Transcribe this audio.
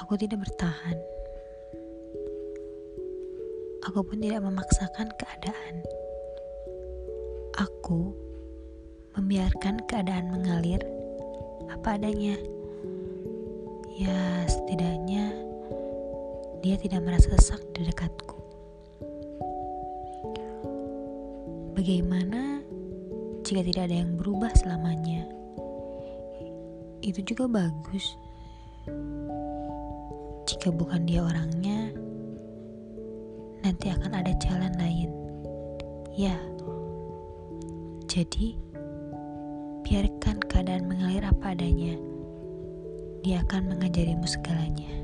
Aku tidak bertahan. Aku pun tidak memaksakan keadaan. Aku membiarkan keadaan mengalir apa adanya. Ya, setidaknya dia tidak merasa sesak di dekatku. Bagaimana jika tidak ada yang berubah selamanya? Itu juga bagus jika bukan dia orangnya, nanti akan ada jalan lain. Ya, jadi biarkan keadaan mengalir apa adanya. Dia akan mengajarimu segalanya.